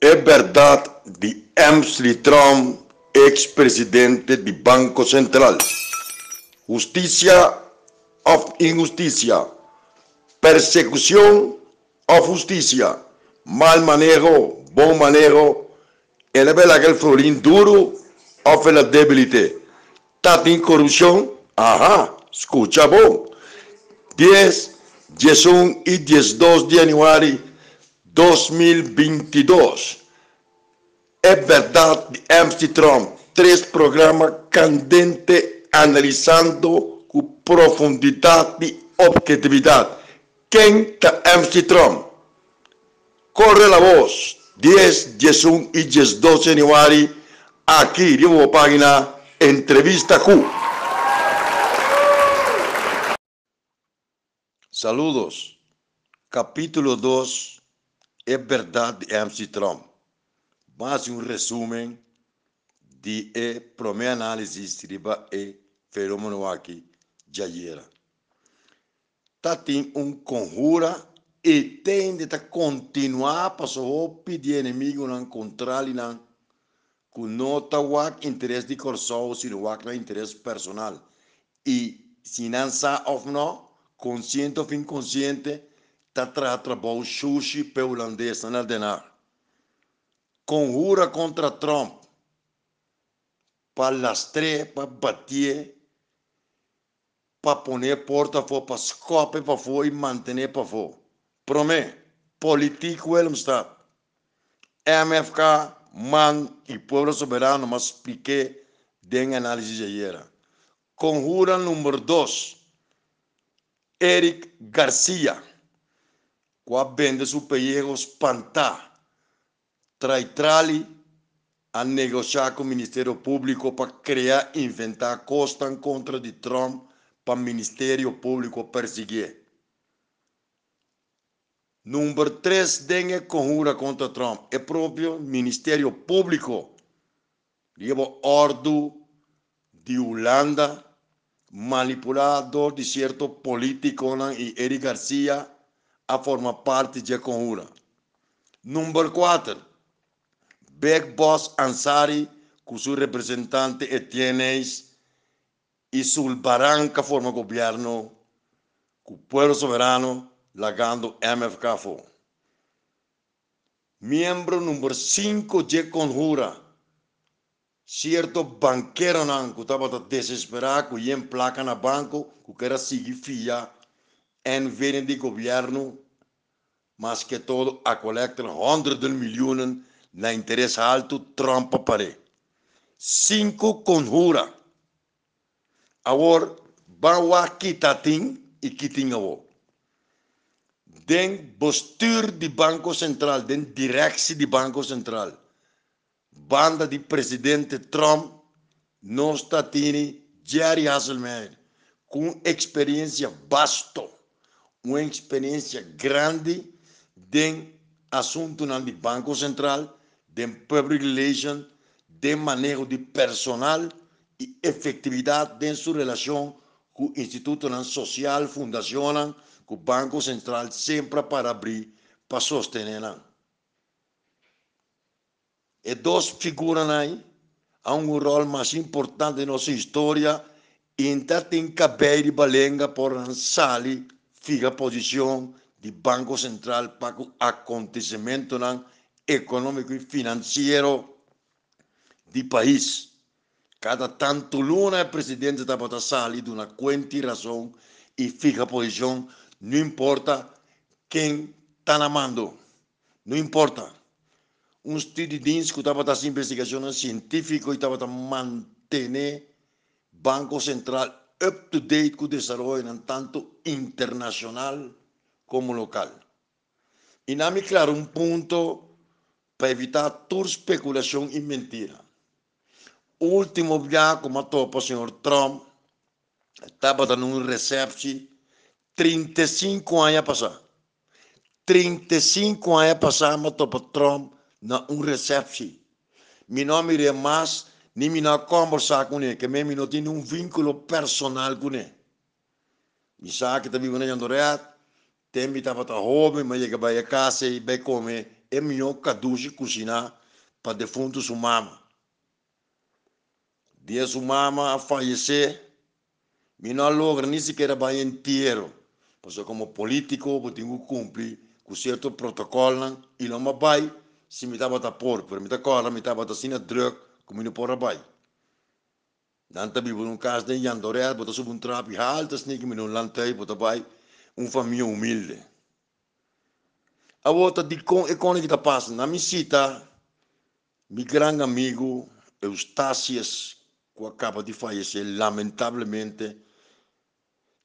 Es verdad de Amsley Trump, ex-presidente del Banco Central. Justicia o injusticia. Persecución o justicia. Mal manejo, buen manejo. El aquel florín duro o la debilidad. Tatin corrupción. Ajá, escucha vos. 10, 11 y 12 de enero 2022. Es verdad Trump. Tres programas candentes analizando con profundidad y objetividad. ¿Quién está MC Trump? Corre la voz. 10, 11 y 12 de enero. Aquí, la página Entrevista Q. Saludos. Capítulo 2. Es verdad de Trump. Más un resumen de el primer análisis de el fenómeno aquí de ayer. Tem um conjura e tem de continuar para o pedir inimigo não controlar não com nota o interesse de corso se não o interesse personal e se não sabe não consciente ou inconsciente, está trabalhando sushi para holandês na denar. Conjura contra Trump para lastrear, para bater, para poner porta fora, para escapar para fora e manter para fora. Promete, político ele está. MFK, man e povo soberano, mas pique de análise de ayer. Conjura número 2 Eric Garcia, qual vende su pellejos pantá, traitrali a negociar com o Ministério Público para criar e inventar costa em contra de Trump para o Ministério Público perseguir. Número 3, dengue conjura contra Trump. É próprio Ministério Público. Leva ordem de Holanda manipulador de cierto político y Eric García a formar parte de conjura. Número 4. Beck Boss Ansari, con su representante Etienne y su barranca forma gobierno, con pueblo soberano, lagando MFK. Miembro número 5 de conjura cierto banquero que estava desesperado que em placa na banco que queria seguir fia en vienen de governo, mas que todo, a coletar honderden milhões na de interés alto, trampa pared. Cinco conjura. Ahora, bawa quitatín y quitín ahora. Den bestuur de Banco Central, den directie de Banco Central. Banda de presidente Trump, no está tiene Jerry Hasselmeyer, com experiencia basto uma experiência grande de assunto no Banco Central, de public relations, de manejo de personal e efetividade de sua relação com o Instituto Social, Fundação, com o Banco Central, sempre para abrir, para sostener e duas figuras aí há um rol mais importante na nossa história e então tem que balenga por sali fica posição de Banco Central para o acontecimento econômico e financeiro do país. Cada tanto luna o presidente da para sair de uma quente razão e fica posição, não importa quem está na mando, não importa. Um estudo de que estava fazendo investigação científica e estava manter Banco Central up to date com o desenvolvimento tanto internacional como local. Não me claro um ponto para evitar toda especulação e mentira. Último dia, como topa o senhor Trump, estava dando um recepção 35 anos passar. 35 anos passar, mas topa Trump na um recepção. Mi nome é mais, nem me não conversar com ele, que me não tem um vínculo personal com ele. Mi sabe que está vivendo em Andoreat, tem me estava tá home, mas chega para casa e vai comer é melhor caduce cozinhar para defunto sua mama. Dia sua mama a falecer, me não logra nem sequer vai inteiro. Porque como político, eu tenho que cumprir com certo protocolo e não vai se me estava a pôr, pero me me estava a drug, como não pôr a vai. Nanta bi um caso de Yandoré, bota sub um trapo alto, assim que me não lantei, bota vai, um família humilde. A outra de com e com que está passando, na minha cita, meu grande amigo Eustácias, que acaba de falecer, lamentavelmente,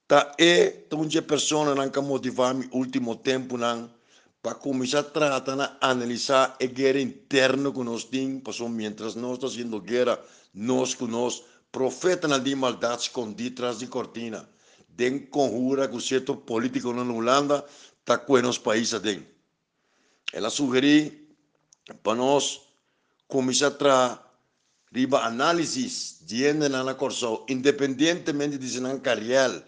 tá é tão de pessoa não que motivar me último tempo não para começar a tratar a analisar a guerra interna que nós temos, passou mientras nós estamos fazendo guerra, nós com nós profeta de maldade escondido atrás de cortina. Den conjura que o certo político na Holanda está com os países den. Ela sugeriu para nós começar a riba análises de na corso, independentemente de se não carreal,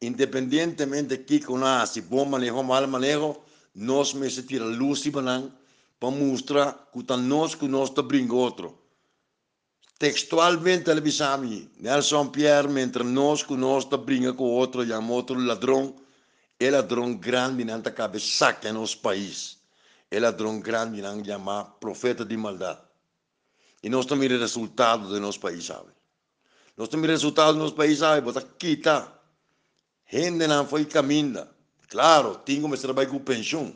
independentemente de que com a se bom manejo, mal manejo, nós me se tira luz para mostrar que nós que nós está brincando outro textualmente ele bisami Nelson Pierre mentre nós que nós está brincando com outro chama outro ladrão é ladrão grande está cabeça em nosso país é ladrão grande não chama profeta de maldade e nós também resultado do nosso país sabe. Nós também resultado do nosso país sabe bota quita gente não foi caminho claro tenho que trabalhar com pensão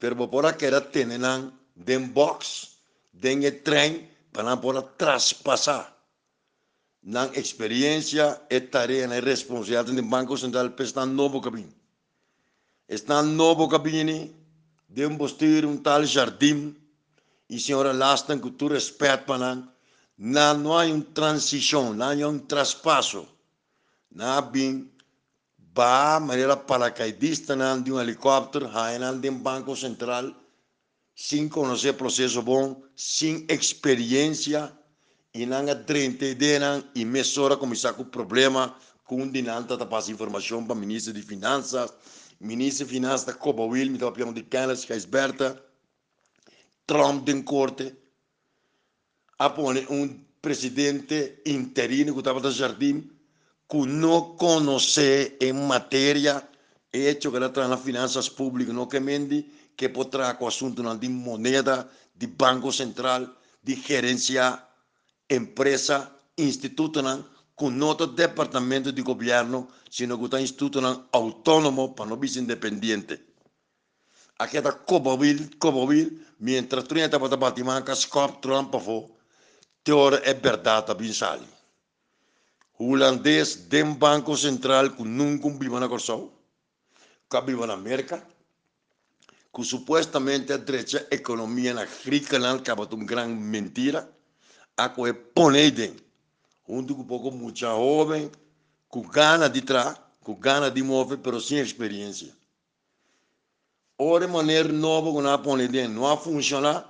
pero por aquela tem não den box den trem para poder traspasar na experiência e tarefa e responsabilidade do Banco Central para estar novo caminho. Está novo caminho de postir um tal jardim e senhora Lastan que tu respeita para não, não há uma transição, não há um traspasso. Não há bem, ba maneira paracaidista de um helicóptero, há de um banco central, sem conhecer processo bom, sem experiência, e não entendem e mesura começar com o problema, com o dinanta tá passando informação para o ministro de Finanças, ministro de Finanças da Copa me estava pedindo de é esperta, Trump em corte, apone um presidente interino que estava no jardim, que não conhece em matéria, hecho que ela traz nas finanças públicas, não que mende, que potrà com assunto de moneda, de banco central, de gerência, empresa, instituto com nota departamento de governo, sino que está instituto autônomo para não ser independente. Aqui está Cobovil, Cobovil, mientras tu está para Batimanca, Scott Trump, teoria é verdade, bem sali. Holandês, dem banco central, que nunca vive na Corsão, que vive na América, que supuestamente a derecha economia na Griekenland, que é uma grande mentira, a que poneiden, junto com um pouco muita jovem, com gana de tra, com gana de mover, pero sem experiência. Ora, maneira nova que não poneiden, não funciona,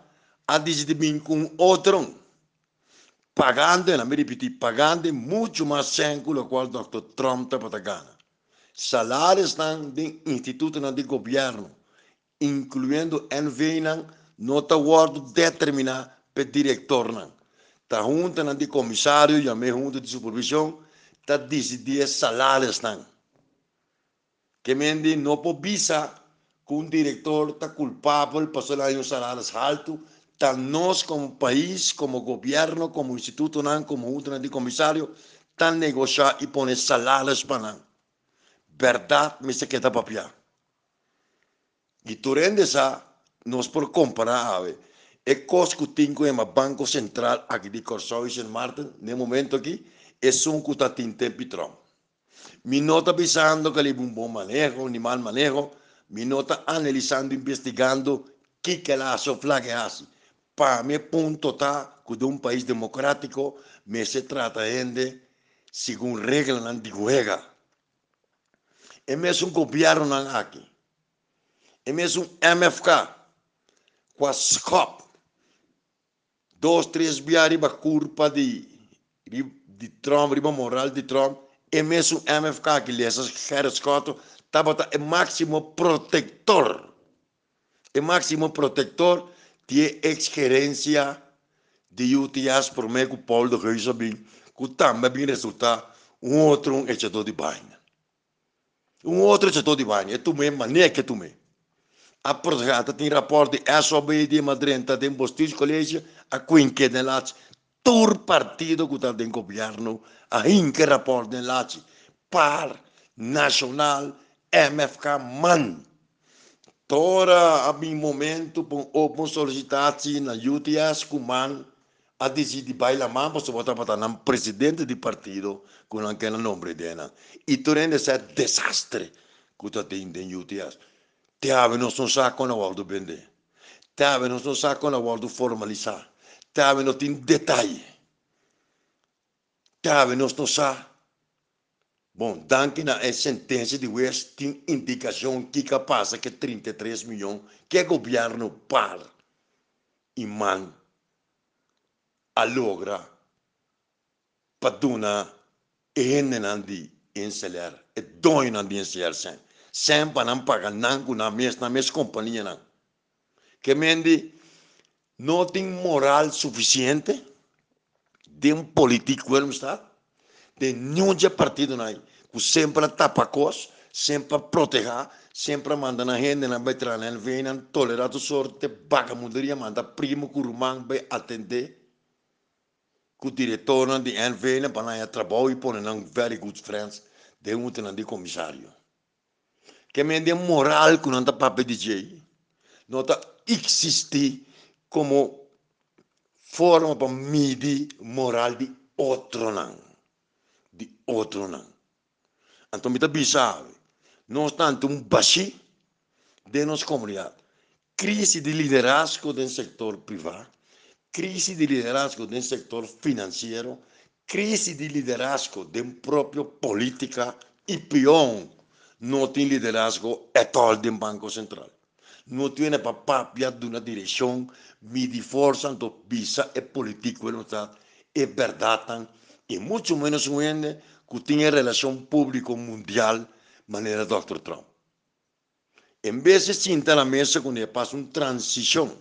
a decidir bem com outro, pagando, me repetir, pagando muito mais século, qual o Dr. Trump está para ganhar. Salários estão de instituto de governo, incluindo NVNAN, nota word determinar para diretor nan. Ta junta nan de comissário, e me junta de supervisão, ta decidir salários nan. Que mendi não pode visa que um diretor está culpável para salário um salários alto, ta nós como país, como governo, como instituto nan, como junta de comissário, ta negociar e pôr salários para nan. Verdade, me se queda papiar. E durante essa, nós por comparar, é costo que tem com o Banco Central aqui de Corsão e Martin, no momento aqui, é um que está tendo tempo Me nota pensando que é um bom manejo, um mal manejo, me nota analisando, investigando o que ela sofla que faz. Para mim, ponto está que de um país democrático, me se trata de segundo de juega. É mesmo um governo aqui é mesmo MFK, com a SCOP, dois, três biariba culpa de, de, de Trump, riba moral de Trump, é mesmo MFK que lhe essas Harris Scott, estava é máximo protetor, é máximo protetor, die ex-gerência de UTS por meio que o Paulo do Rio sabia que também tem resultado um outro echetador de banho. Um outro echetador de banho. É tu mesmo, é que tu mesmo. A protegata tem rapport de SOB de Madrid, tem postis colégio, a quinque de Lati, tur partido que está em governo, a inque rapport de Lati, par, nacional, MFK, man. Tora a un momento per solicitarci na UTS kuman a decidir baila mamba se votar para nam presidente do partido com aquele nome dela. E tornando ser desastre que tu tem em UTS. Te ave não são saco na hora do vender. Te ave não são saco na hora do formalizar. Te ave não tem detalhe. Te ave não são Bom, danke na é sentença de West tem indicação que capaz que 33 milhões que governo par. E man a logra para dona e nandi inselar e doi nandi inselar sem sem para não pagar nango na mes na mes companhia não. Que mendi não tem moral suficiente de um político como está de nenhum partido não que sempre tapa cos, sempre proteger, sempre manda na gente na betrana, vem tolerar sorte, baga mudaria manda primo curumang be atender, que o diretor de NVN para trabalho e põe nang very good friends, de um de comissário. Que me de moral que não papel DJ, não tá existe como forma para medir moral de outro não, de outro não. Então, me bizarro. Não obstante, um baixi de nossa comunidade. Crise de liderazgo do setor privado, crise de liderazgo do setor financeiro, crise de liderazgo da própria política e pior, não tem liderazgo atual do Banco Central. Não tem papapia de uma direção, midi força do bisa e político, é verdade, e muito menos ainda que tinha relação público mundial maneira Dr. Trump. Em vez de sentar na mesa quando ele passa uma transição,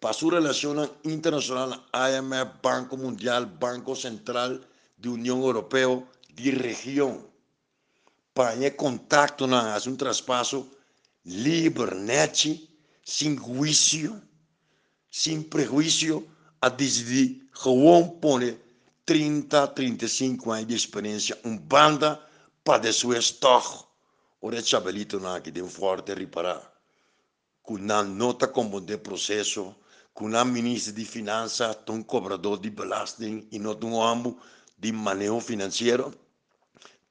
passa uma relação internacional, IMF, Banco Mundial, Banco Central da União Europeia, de região, para ter contato, fazer um traspasso livre, net, sem juízo, sem prejuízo, a decidir, gewoon pôr 30, 35 anos de experiência, um banda para sua estoque. Ora, chabelito na que tem forte reparar. Com uma nota como de processo, com uma ministra de finanças, um cobrador de belasting e não um ambo de manejo financeiro,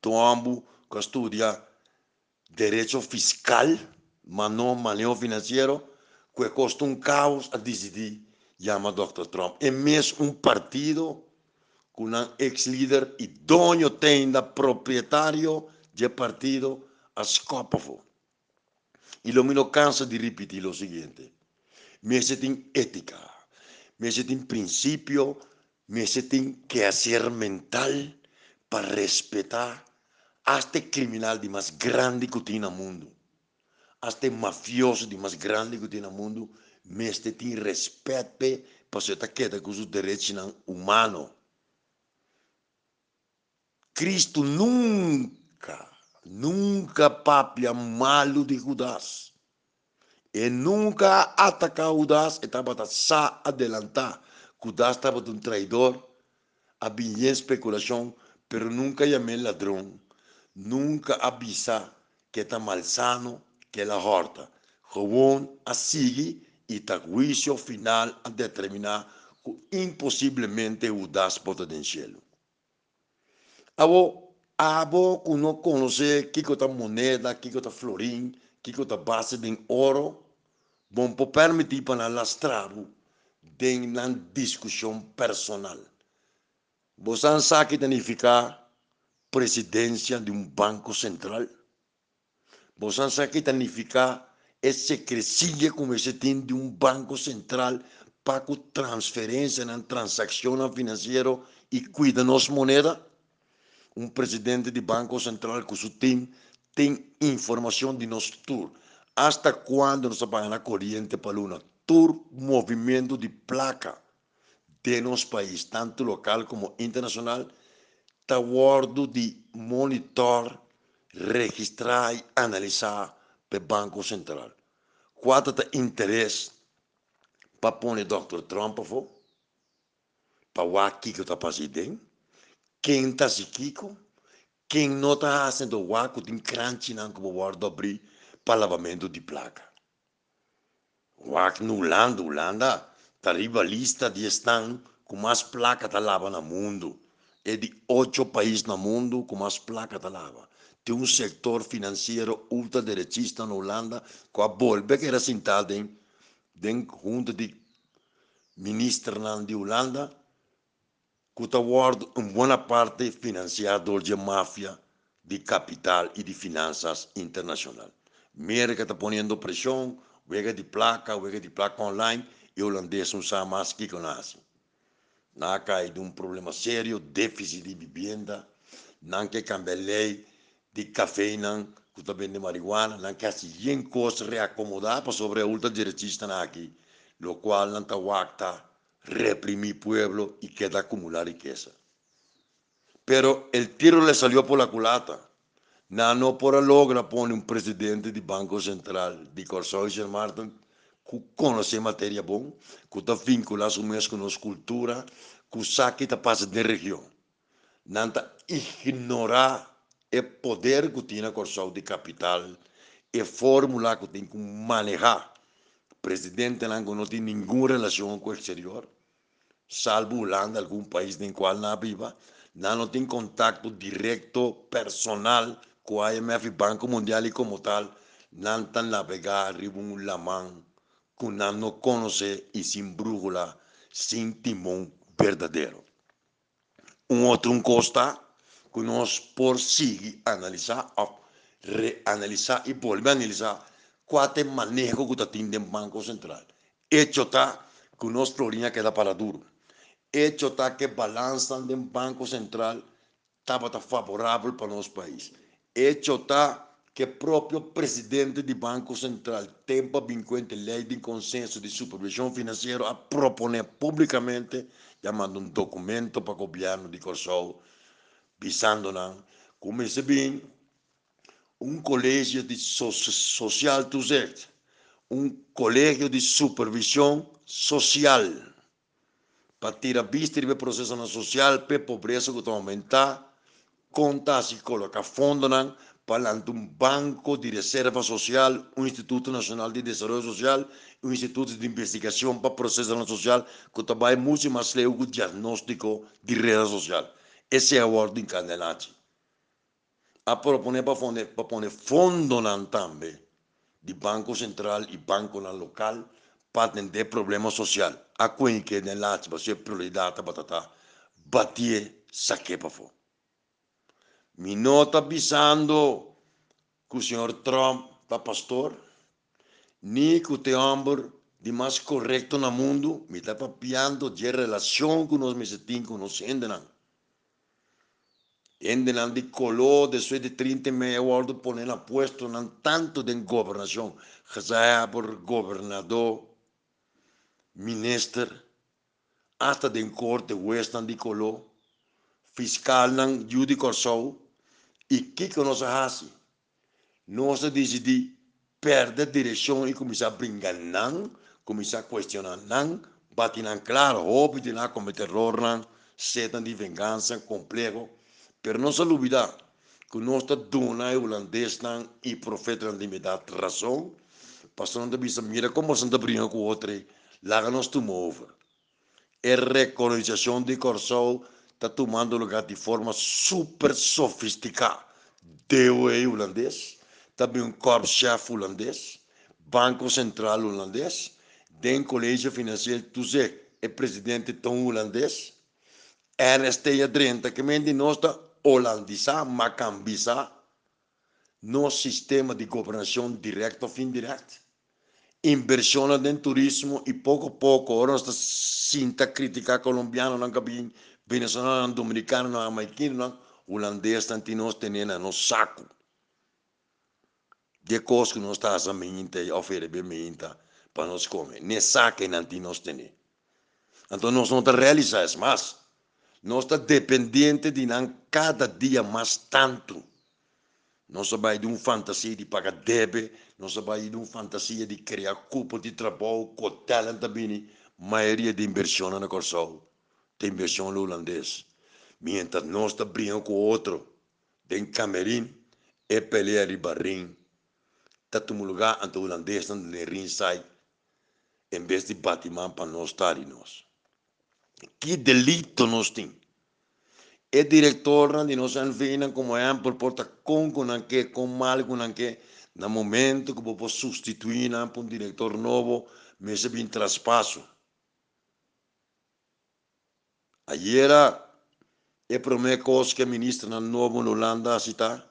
um ambo que estudia direito fiscal, mas não manejo financeiro, que custa um caos a decidir, chama Dr. Trump. É mesmo um partido un ex líder y dueño tenda propietario del partido a Scopofo. Y lo mismo cansa de repetir lo siguiente. Me tiene ética, me tiene principio, me tiene que hacer mental para respetar a este criminal de más grande que tiene el mundo. A este mafioso de más grande que tiene el mundo, me tiene respeto para se queda con sus derechos humanos. Cristo nunca, nunca papia malo de Judas. E nunca ataca Judas estava a adelantar. Judas estava um traidor, havia especulação, pero nunca chamei ladrão. Nunca avisa que está malsano, que la horta. Gewoon a seguir e está juízo final a determinar que impossivelmente Judas pode cielo. Abo, abo uno conoce que que moneda, que que florim, que que base de ouro, bom por permitir para lastrar de uma discussão personal. Você sabe que significa presidência de um banco central? Você sabe que significa esse crescimento como esse tem de um banco central para transferência na transação financeira e cuida nossa moeda? Um presidente de Banco Central com seu time tem informação de nosso tour. Hasta quando nos apaga a corrente para luna? motor movimento de placa de nosso país, tanto local como internacional, está guardo de monitor, registrar e analisar pelo Banco Central. Qual é o interesse para pôr o Dr. Trump para o aqui que está fazendo? Quem está se Kiko? Quem não está fazendo o aqui tem crunch não como guarda abrir para lavamento de placa. O aqui no Holanda, Holanda, está rivalista de estão com mais placa da lava no mundo. É de oito países no mundo com mais placa da lava. Tem um setor financeiro ultraderechista na Holanda, com a Bolbe, que era sentada em, em junta de ministros de Holanda, que está em boa parte financiado de máfia de capital e de finanças internacional. América está ponendo pressão, wega de placa, wega de placa online, e o holandês não sabe mais o que nasce. Não cai de um problema sério, déficit de vivenda, não quer cambiar lei de cafeína, que também de marihuana, não quer se em coisa reacomodar para sobre a ultradiretista aqui, lo qual não está reprimir pueblo y queda acumular riqueza. Pero el tiro le salió por la culata. No por logra pone un presidente del Banco Central de y Martin que conoce materia bom, que está vinculado su mes con nuestra cultura, que sabe que pasa de región. Nanta ignorar el poder que tiene Corsó de capital, e fórmula que tiene que manejar. El presidente no tiene ninguna relación con el exterior salvo Holanda, algum país em qual não viva, não tem contato direto, personal com o IMF, Banco Mundial e como tal, não tem navegar arriba um lamão, que não conhece e sem brújula, sem timão verdadeiro. Um outro um costa que nós por seguir analisar, reanalisar e volver a analisar o manejo tem do Banco Central. Hecho está que nosso problema queda para duro hecho está que balança do Banco Central estava favorável para o nosso país. Hecho está que o próprio presidente do Banco Central tem para vinculante lei de consenso de supervisão financeira a proponer publicamente, chamando um documento para o governo de Corsol, visando como se bem um colégio de so social tuzet, um colégio de supervisão social para tirar vista do processo social, para pobreza que aumentar, conta se coloca fundo para um banco de reserva social, um Instituto Nacional de Desenvolvimento Social, um Instituto de Investigação para processo social, que trabalha muito mais leu o diagnóstico de rede social. Essa é a ordem candelate. A proponer para poner, para poner fundo também, de Banco Central e Banco Local, para atender problema social. A quem que ne lati ba se prioridade batata batie saque para fo. Mi nota bisando que o senhor Trump pa pastor ni que te hombre de mais correto no mundo me está papiando de relação com nós mesetim com nós endenan. Endenan de color después de 30 meia hora poner a puesto nan tanto de governação, já por governador minister, hasta den corte western di colo, fiscal nang judi corso, e que que nós hasi? Nós decidi perder direção e começar a brincar não, começar a questionar não, batinan claro, hobby de cometer error não, setan de vingança, complexo, pero não se olvidar que nós dona holandês não e profeta de me dar razão, passando a vista, mira como se brincando com o outro, Láganos tu move. A recolonização de Corsol está tomando lugar de forma super sofisticada. DOE holandês, também um corpo-chefe holandês, Banco Central holandês, den Colégio Financeiro Tuzé, é presidente tão holandês, Ernest Drenta, que mente nós está holandizar, macambizar, no sistema de governação direta ou indireta inversión en turismo y poco a poco, ahora está cinta crítica colombiana, no cabin, dominicano, jamaicano, holandês, tantinos teniendo no saco. De cosas que não está a mente, oferecer mente, para nós comer. Nem não tem nós ter. Então nós não realizamos. Nós estamos dependentes de não cada dia mais tanto. Nós vai de uma fantasia de pagar débito, nós vai de uma fantasia de criar culpa de trabalho, com talento também. maioria de inversão na Corsol, tem inversão holandês. Mientras nós estamos brincando com outro, tem Camerim, é pelear de barrim. Está um lugar onde o holandês está no rim sai, em vez de batimão para nós estar e nós. Que delito nós temos? É diretor de nós vem como é por porta com com que com mal com que no momento que vou substituir por um diretor novo, me se vem traspasso. Ayer é promete coisa que a ministra na novo na Holanda cita,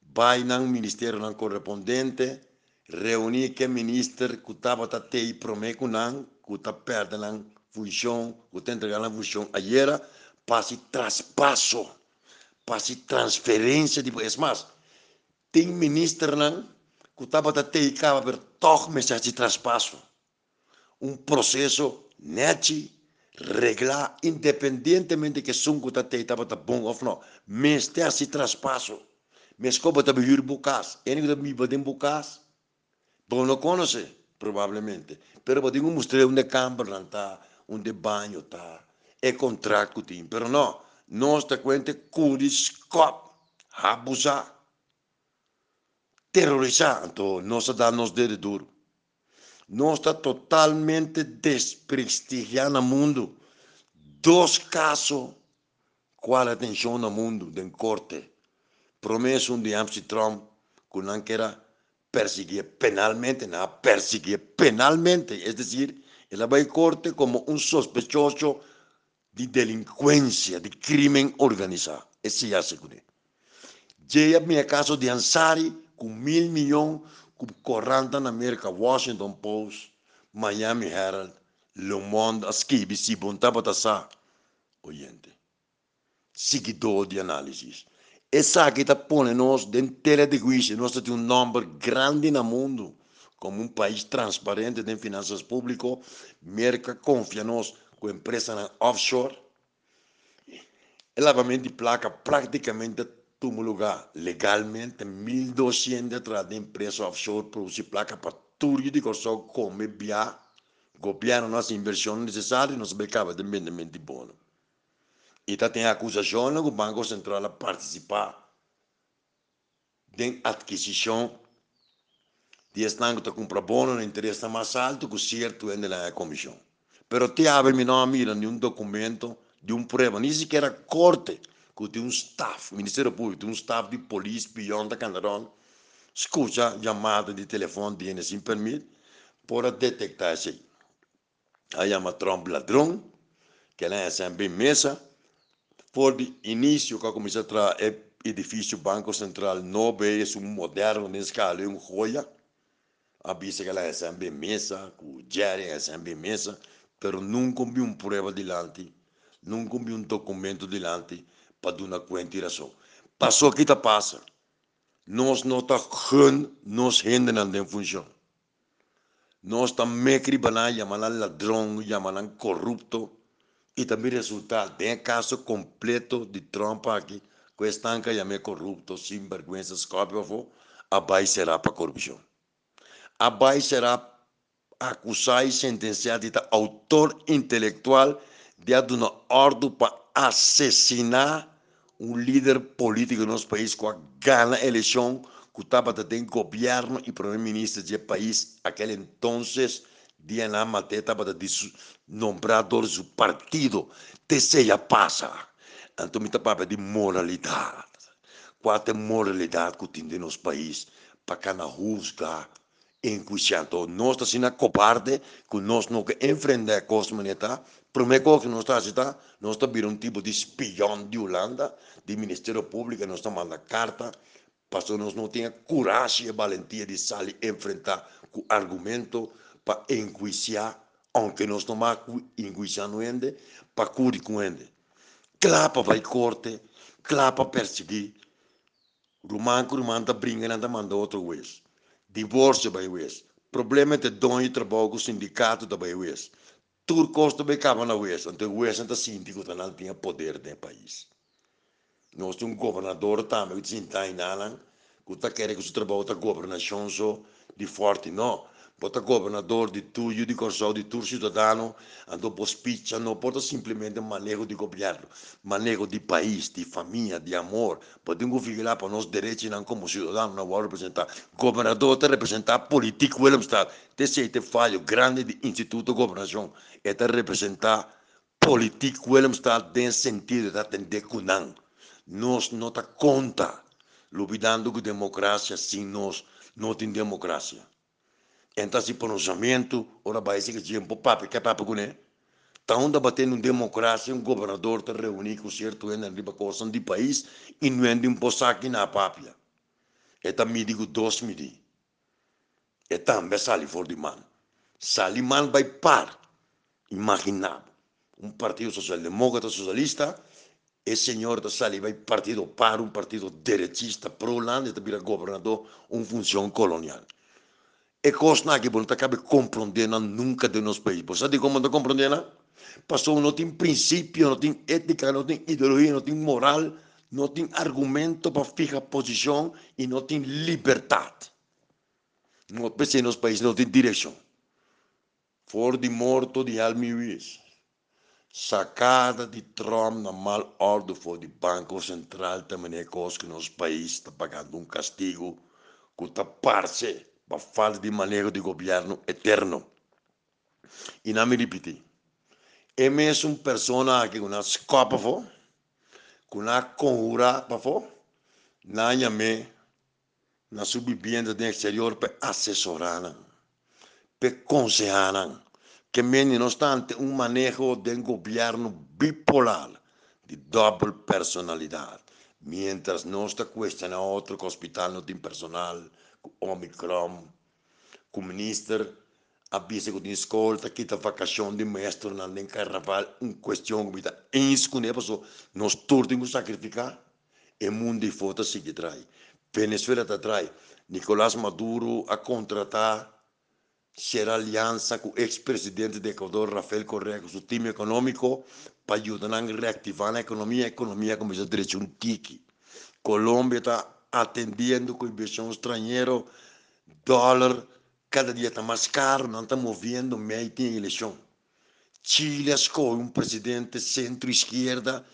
vai no ministério não correspondente, reunir que ministro que estava até e promete que não, que está perdendo função, que está entregando a função. Ayer passe traspasso, passe transferência de... É mais, tem ministro não, que estava até por toch mensagem de traspasso. Um processo neto reglar independentemente que sungo ta te taba ta bom of no mes te asi traspasso mes ko bata bihur bukas eni da mi badem bukas bom não conhece provavelmente pero um mostrei onde campo tá onde banho tá. É contrato tim pero no nós te cuente curis cop abusa terrorizar então nós dá nos dedo duro. Não está totalmente desprestigiando o mundo. Dois casos, qual atenção no mundo, de corte. Promessa de Amsterdam, que não quer perseguir penalmente, não perseguir penalmente, é dizer, ela vai corte como um sospechoso de delinquência, de crime organizado. Esse é a segurança. Já é caso de Ansari, com mil milhões corranta na América, Washington Post, Miami Herald, Le Monde, as BBC, bontava tasa, oyente, seguidor de análise. Essa aqui está põe nós dentro de juízo, nós temos um número grande no mundo, como um país transparente em finanças públicas, América confia nós com empresa offshore, elevamento de placa praticamente lugar legalmente 1.200 atrás de empresa offshore produzir placa para tudo de só come via governo nossa inversão necessária nos becava tremendamente bom. E tá tem acusação que o Banco Central a participar de aquisição de estanco que compra bono no interesse mais alto que certo é na comissão. Pero te abre não mira de um documento, de um prova, nem sequer a corte que tem um staff, Ministério Público, tem staff de polícia, pião da Candarão, escuta chamada de telefone de sem permite, para detectar isso aí. Aí chama Trump ladrão, que ela é sempre mesa, por de início, que começa a trazer edifício Banco Central novo, é um moderno, nesse caso, é um joia, avisa que ela mesa, que o sempre mesa, mas nunca vi uma prova delante, nunca vi um documento delante, para dar conta razão. Passou que está passa. Nós não está gun, nós hinderen de função. Nós está mecri banal, chamando ladrão, chamando corrupto. E também resultado, tem caso completo de Trump aqui, que estanca chamei corrupto, sem vergonha, escópio, abai será para corrupção. Abai será acusado e sentenciado de autor intelectual de uma ordem para assassinar um líder político no nosso país ganha a eleição, que estava tem governo e primeiro-ministro do país, aquele entonces, dia na matéria, estava de nombrador do partido, terceira passa. Então, me estava de moralidade. Qual é a moralidade que tem no nosso país? Para que não juzgar, enquanto nós estamos na cobarde, que nós não queremos enfrentar a coisa moneta, primeiro que nós estamos a nós estamos um tipo de espião de Holanda, de Ministério Público, nós estamos mandando carta, porque nós não temos coragem e valentia de sair enfrentar com argumento para enquanto aunque nós não estamos enquanto para curar com ainda. Clapa vai corte, clapa perseguir, Romano que o Romano está brincando, manda outro juiz. Divórcio vai vez. problema de dono trabalho com o sindicato da West. Tudo custa bem cava na West, então o West está síndico que não tinha poder no país. Nós temos um governador também, que está em Nalan, que está querendo que o trabalho da governação de forte, não. Bota governador de tudo, de consul, de tudo cidadão, andou por speech, não pode simplesmente manejo de governo, manejo de país, de família, de amor. Podemos vigilar para nós direitos não como cidadão, não vou representar. Governador te representar político, ele está. Esse é falho grande do Instituto de Governação, é te representar político, ele está nesse sentido de atender não. Nós não está conta, lubidando com democracia, sim, nós não temos democracia. Esse pronunciamento, ora vai ser que tempo papo, que é papo com ele. Está onde batendo democracia, um governador está reunido com certo em riba coisa de país e não de um aqui na papia. É também digo dois midi. É também sali for de man. Sali man vai par. Imaginado. Um partido social-democrata socialista, esse senhor da sali vai partido par, um partido direitista, pro-land, está governador, uma função colonial e que não acaba compreendendo nunca de nosso país. Você sabe como não compreendendo? Passou, não tem princípio, não tem ética, não tem ideologia, não tem moral, não tem argumento para ficar posição e não tem liberdade. Não pense nos países, não tem direção. For de morto de Almiuís. Sacada de Trump na mal ordem for de Banco Central também é coisa que nosso país está pagando um castigo que está parce para falta de manejo de governo eterno. E não me repeti. É mesmo pessoa que uma escopa fo, com uma conjura para fo, na me na subvivienda do exterior para assessorar, para aconselhar, que menos não obstante um manejo de governo bipolar, de doble personalidade. Mientras não está questionando outro que o hospital não tem personal, Omicron, como ministro, avisa que tem escola, que está vacação de mestre, não tem carnaval, uma questão que está inscuneba, nós todos temos que sacrificar, e o mundo de foto sigue atrás. Venezuela está atrás. Nicolás Maduro a contratar ser aliança com o ex-presidente de Equador, Rafael Correa, com seu time econômico, para ajudar a reativar a economia. A economia começa a direção um tique. Colômbia está atendendo com inversão estrangeira, dólar cada dia está mais caro, não está movendo, meio tem eleição. Chile escolhe um presidente centro-esquerda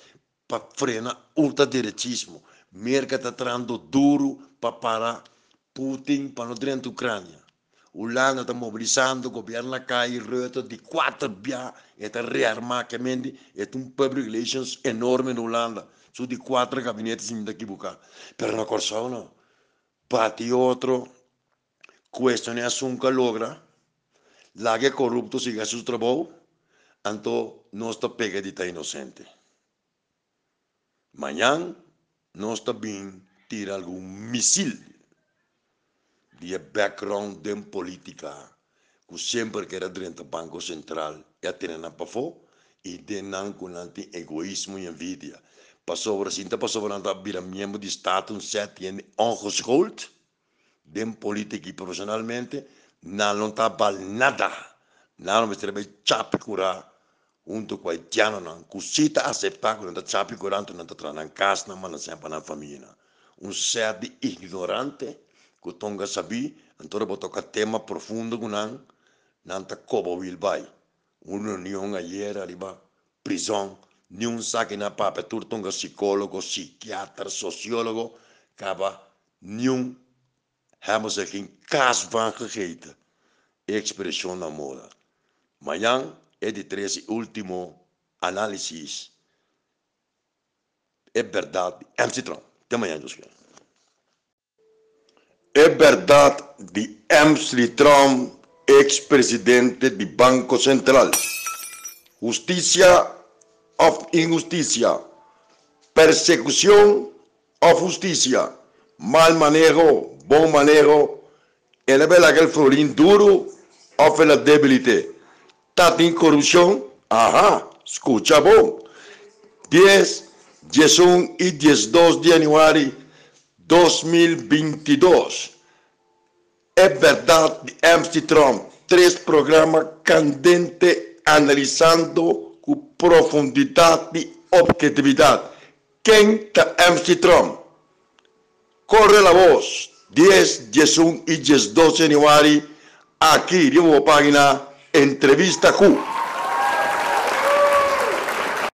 para frenar ultradiretismo. Merca está trando duro para parar Putin para no dentro da Ucrânia. Holanda está mobilizando, o governo cai, rota de quatro bias, está rearmar, que é um public relations enorme na Holanda su di quattro gabinetti si da equivocare. Per una persona, bati otro, questo ne assunca logra, la che corrupto si ga su trabajo, anto nostra pega di ta inocente. Mañana, nostra bin tira algún misil. Di background de politica, que sempre que era dentro do Banco Central e a ter na pafo, e de não com egoísmo e envidia Sinterpersonen membro de Estado, um sete en ongeschoold, den e profissionalmente, não não trabalha nada. Na não estarei chapicura junto com haitiano, não. Cusita aceitar que não está chapicura, não está trana em casa, mas não sempre na família. Um ser ignorante, que tonga sabi, então vou tocar tema profundo com não, não está cobo vilbai. Uma união era ali, prisão, nenhum saque na papa turtonga psicólogo, psiquiatra, sociólogo, acaba nenhum hebben ze geen kaas van gegeten. Expressão na moda. Amanhã é de três último análise. É verdade. É Amsterdam. Até amanhã, José. É verdade de Amsterdam, ex-presidente do Banco Central. Justiça of injusticia, persecución of justicia, mal manejo, bom manejo, vê aquele florim duro of la debilidade. Tá tem corrupção? Aham, escucha bom. 10, 11 e 12 de de 2022. É verdade, MC Trump. Três programas candentes analisando com profundidade e objetividade. Quem está MC Trump? Corre a voz. 10, 11 e 12 de januário, aqui, de uma página, Entrevista Q.